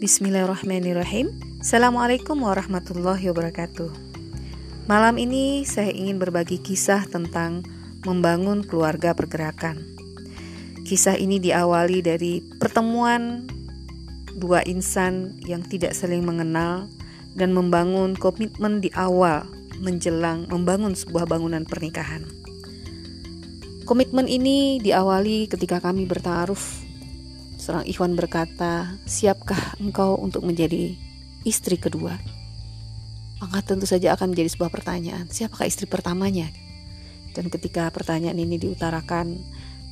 Bismillahirrahmanirrahim. Assalamualaikum warahmatullahi wabarakatuh. Malam ini saya ingin berbagi kisah tentang membangun keluarga pergerakan. Kisah ini diawali dari pertemuan dua insan yang tidak saling mengenal dan membangun komitmen di awal menjelang membangun sebuah bangunan pernikahan. Komitmen ini diawali ketika kami bertaruh Seorang ikhwan berkata, "Siapkah engkau untuk menjadi istri kedua?" Maka tentu saja akan menjadi sebuah pertanyaan, siapakah istri pertamanya? Dan ketika pertanyaan ini diutarakan,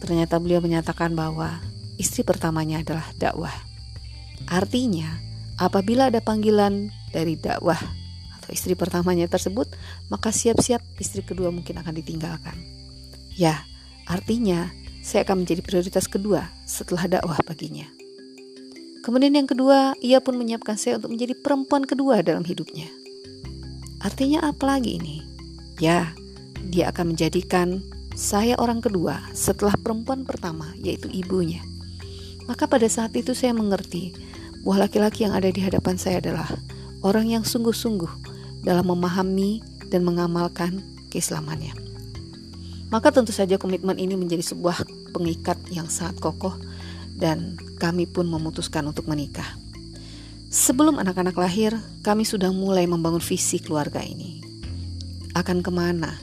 ternyata beliau menyatakan bahwa istri pertamanya adalah dakwah. Artinya, apabila ada panggilan dari dakwah atau istri pertamanya tersebut, maka siap-siap istri kedua mungkin akan ditinggalkan. Ya, artinya saya akan menjadi prioritas kedua setelah dakwah baginya. Kemudian yang kedua, ia pun menyiapkan saya untuk menjadi perempuan kedua dalam hidupnya. Artinya apa lagi ini? Ya, dia akan menjadikan saya orang kedua setelah perempuan pertama, yaitu ibunya. Maka pada saat itu saya mengerti bahwa laki-laki yang ada di hadapan saya adalah orang yang sungguh-sungguh dalam memahami dan mengamalkan keislamannya maka tentu saja komitmen ini menjadi sebuah pengikat yang sangat kokoh dan kami pun memutuskan untuk menikah. Sebelum anak-anak lahir, kami sudah mulai membangun visi keluarga ini. Akan ke mana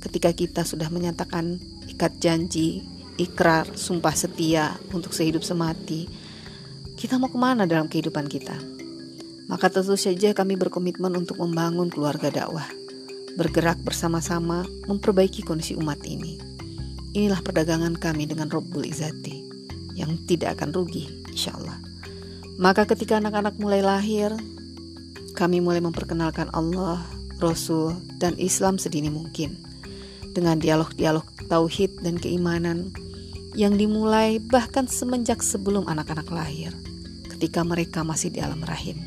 ketika kita sudah menyatakan ikat janji, ikrar, sumpah setia untuk sehidup semati, kita mau ke mana dalam kehidupan kita? Maka tentu saja kami berkomitmen untuk membangun keluarga dakwah bergerak bersama-sama memperbaiki kondisi umat ini. Inilah perdagangan kami dengan Rabbul Izzati yang tidak akan rugi, insya Allah. Maka ketika anak-anak mulai lahir, kami mulai memperkenalkan Allah, Rasul, dan Islam sedini mungkin. Dengan dialog-dialog tauhid dan keimanan yang dimulai bahkan semenjak sebelum anak-anak lahir, ketika mereka masih di alam rahim.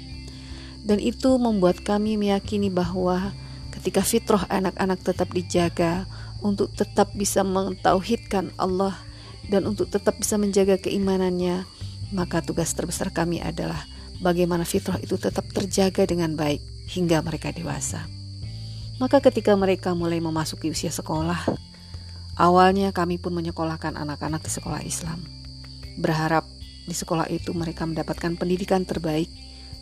Dan itu membuat kami meyakini bahwa ketika fitrah anak-anak tetap dijaga untuk tetap bisa mentauhidkan Allah dan untuk tetap bisa menjaga keimanannya, maka tugas terbesar kami adalah bagaimana fitrah itu tetap terjaga dengan baik hingga mereka dewasa. Maka ketika mereka mulai memasuki usia sekolah, awalnya kami pun menyekolahkan anak-anak di sekolah Islam. Berharap di sekolah itu mereka mendapatkan pendidikan terbaik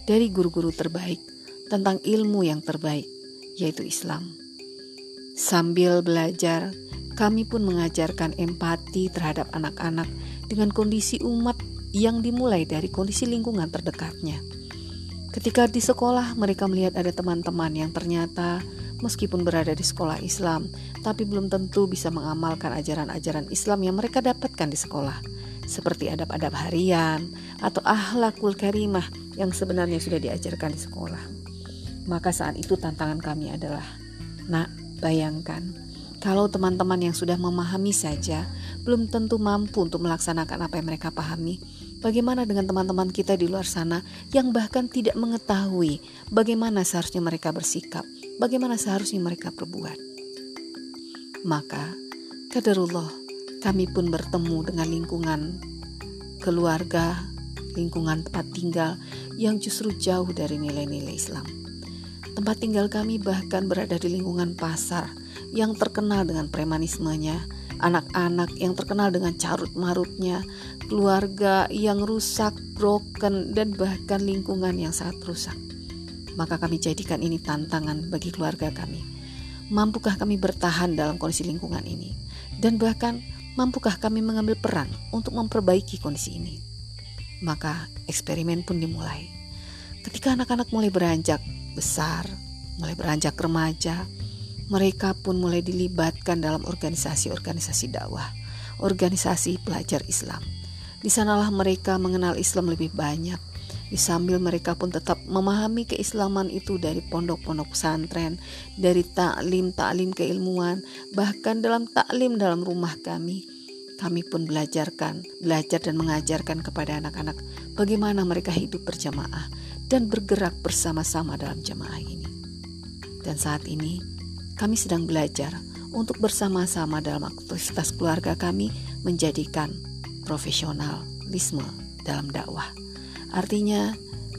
dari guru-guru terbaik tentang ilmu yang terbaik yaitu Islam. Sambil belajar, kami pun mengajarkan empati terhadap anak-anak dengan kondisi umat yang dimulai dari kondisi lingkungan terdekatnya. Ketika di sekolah, mereka melihat ada teman-teman yang ternyata meskipun berada di sekolah Islam, tapi belum tentu bisa mengamalkan ajaran-ajaran Islam yang mereka dapatkan di sekolah, seperti adab-adab harian atau ahlakul karimah yang sebenarnya sudah diajarkan di sekolah. Maka saat itu tantangan kami adalah, nak, bayangkan kalau teman-teman yang sudah memahami saja belum tentu mampu untuk melaksanakan apa yang mereka pahami. Bagaimana dengan teman-teman kita di luar sana yang bahkan tidak mengetahui bagaimana seharusnya mereka bersikap, bagaimana seharusnya mereka berbuat? Maka, kadarullah, kami pun bertemu dengan lingkungan keluarga, lingkungan tempat tinggal yang justru jauh dari nilai-nilai Islam. Tempat tinggal kami bahkan berada di lingkungan pasar yang terkenal dengan premanismenya, anak-anak yang terkenal dengan carut marutnya, keluarga yang rusak, broken, dan bahkan lingkungan yang sangat rusak. Maka kami jadikan ini tantangan bagi keluarga kami. Mampukah kami bertahan dalam kondisi lingkungan ini? Dan bahkan mampukah kami mengambil peran untuk memperbaiki kondisi ini? Maka eksperimen pun dimulai. Ketika anak-anak mulai beranjak besar, mulai beranjak remaja, mereka pun mulai dilibatkan dalam organisasi-organisasi dakwah, organisasi pelajar Islam. Di sanalah mereka mengenal Islam lebih banyak. Di sambil mereka pun tetap memahami keislaman itu dari pondok-pondok pesantren, dari taklim-taklim keilmuan, bahkan dalam taklim dalam rumah kami. Kami pun belajarkan, belajar dan mengajarkan kepada anak-anak bagaimana mereka hidup berjamaah, dan bergerak bersama-sama dalam jemaah ini. Dan saat ini, kami sedang belajar untuk bersama-sama dalam aktivitas keluarga kami menjadikan profesionalisme dalam dakwah. Artinya,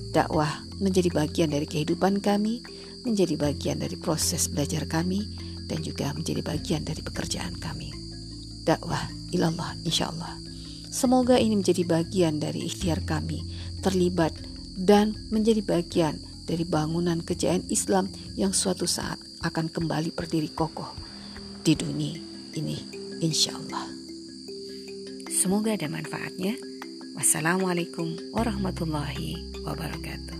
Dakwah menjadi bagian dari kehidupan kami, menjadi bagian dari proses belajar kami, dan juga menjadi bagian dari pekerjaan kami. Dakwah ilallah insya Allah. Semoga ini menjadi bagian dari ikhtiar kami, terlibat dan menjadi bagian dari bangunan kejayaan Islam yang suatu saat akan kembali berdiri kokoh di dunia ini insya Allah. Semoga ada manfaatnya. Wassalamualaikum warahmatullahi wabarakatuh.